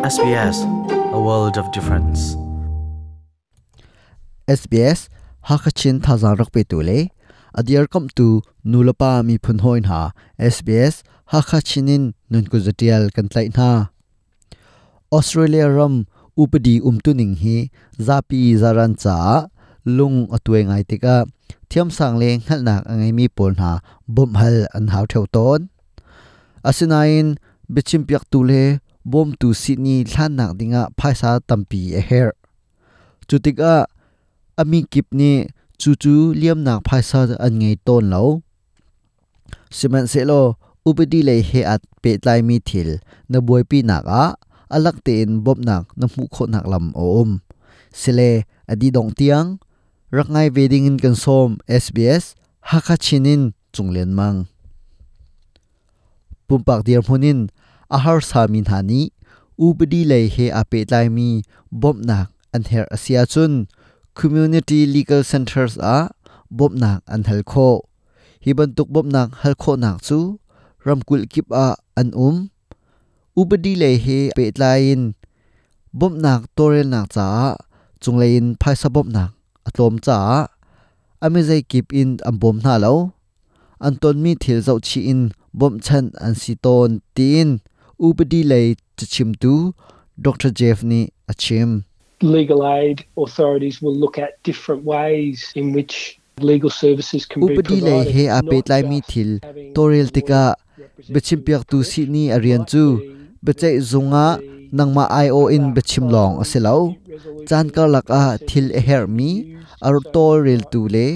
SBS a world of difference. SBS Hakachin thazang rak pe tu le adiar kam tu, nulapa mi phun hoin ha SBS Hakachinin nun ku zatial kan tlai na. Australia ram upadi umtuning hi, zapi zaran cha lung atwe ngai tika thiam sang le ngal nak angai mi pol na, bom hal an hau theu ton. Asinain bichim piak tu le bom tu sydney thlan nak dinga phaisa tampi a her chutika ami kip ni chu chu liam nak phaisa an ngei ton lo siman se lo upadi le he at pe tlai mi thil na boi pi nak a alak te in bom nak na mu kho nak lam om sile adi dong tiang rangai wedding in kan som SBS haka chinin chunglen mang pumpak dir munin ahar samin hani ubadi lei he ape tlai mi bom nak an her asia chun community legal centers a bom nak an hal kho hiban tuk bom nak hal kho nak chu ramkul kip a an um ubadi lei he pe tlain bom nak torel nak cha chunglein phaisa bom nak atlom cha ami zai kip in am bom na lo anton mi thil zau chi in, bom chan an si ton tin ubadi lei chim tu dr jeff ni achim legal aid authorities will look at different ways in which legal services can be upadi provided. he a pe not tlai mi thil torel tika bechim piak tu si ni arian chu bechai zunga nangma io in bechim long aselo chan kar lak a thil her mi ar torel tu le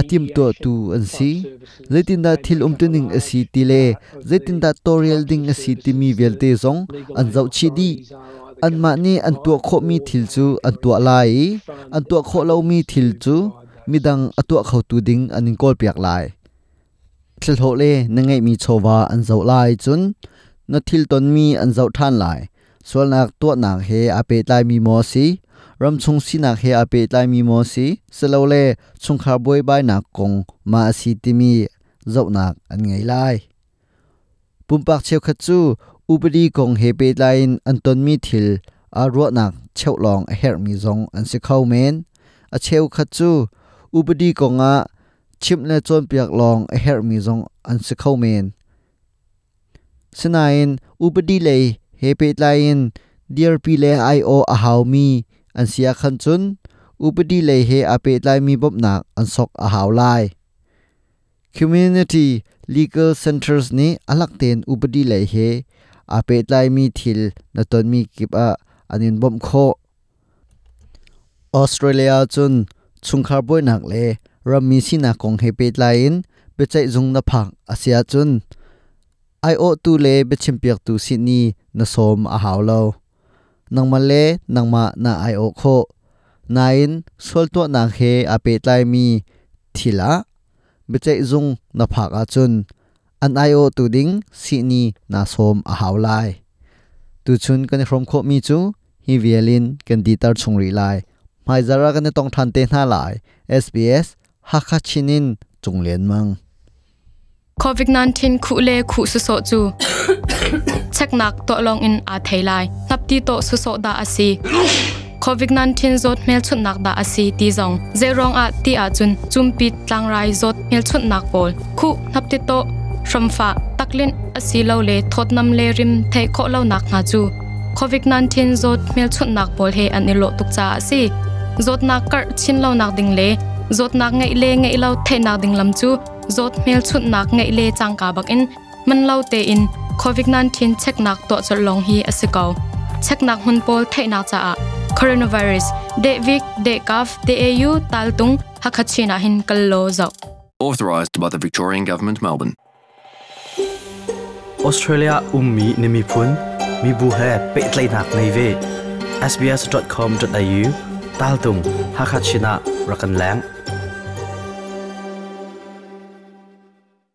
atim to tu an si zaitin da thil um tu ning asi ti le zaitin da torel ding asi ti mi velte zong an zau chi di an ma ni an tu kho mi thil chu an tu lai. An tu kho lo mi thil chu midang atua khau tu ding an in kol piak lai. Thil ho le na ngai mi chowa an zau lai chun. Na thil ton mi an zau than lai. Sol nak to nak he ape tlai mi mo si รำชงสินักเฮอาเป็ดลายมีมอสีสโลเล่ชงคาบวยบายนักกงมาสีติมีเจ้านักอันไงไลปุ่มปากเชียวขจูอุปดีกงเฮเป็ดลายอันต้นมีทิลอารัวนักเชียวลองเฮร์มีจงอันสิเข้าเมนอาเชียวขจูอุปดีกงอะชิมเลจนเปียกลองเฮร์มีจงอันสิเข้าเมนสนายนอุปดีเลยเฮเป็ดลายนเดียร์พิเลอไอโออาฮาวมี an sia khan chun upadi le he a pe tlai mi bop nak an sok a hau lai community legal centers ni alak ten upadi le he a pe tlai mi thil na ton mi kip a anin bom kho australia chun chungkhar boi nak le ram mi sina kong he pe tlain be chai zung na phak asia chun ai o tu le be chimpiak tu sydney na som a haw lo nangma le nangma na ai o kho nain sol to na he a pe tlai mi thila be chai zung na phak a chun an ai o tu ding sydney na som a haw lai tu chun kan from kho mi chu hi violin kan di tar chung ri lai mai zara kan tong than te na lai sbs hakha chinin chunglen mang COVID-19 khu le khu su so chu chek nak to long in a thailai. Nap ti to su so da asi COVID-19 zot mel chut nak da asi ti zong. Zerong a ti a chun. Chumpi tlang rai zot mel chut nak pol khu nap ti to. Shramfa taklin asi lo le. Thot nam le rim the kho lo nak nga chu. COVID-19 zot mel chut nak pol he an ilo tuk cha asi zot nak kar chin lo nak ding le. Zot nak ngai le ngai lo the nak ding lam chu. Zot mel chut nak ngai le chang ka bak in. Man lo te in. Covid-19 check nak to chol long hi asikaw check nak hun pol thei nak cha a coronavirus de vik de kaf de au taltung hakhachina hin kallo zau Authorised by the Victorian Government, Melbourne. australia ummi nimi phun mi bu he pe tlai nak nei ve sbs.com.au tal tung hakachina rakan lang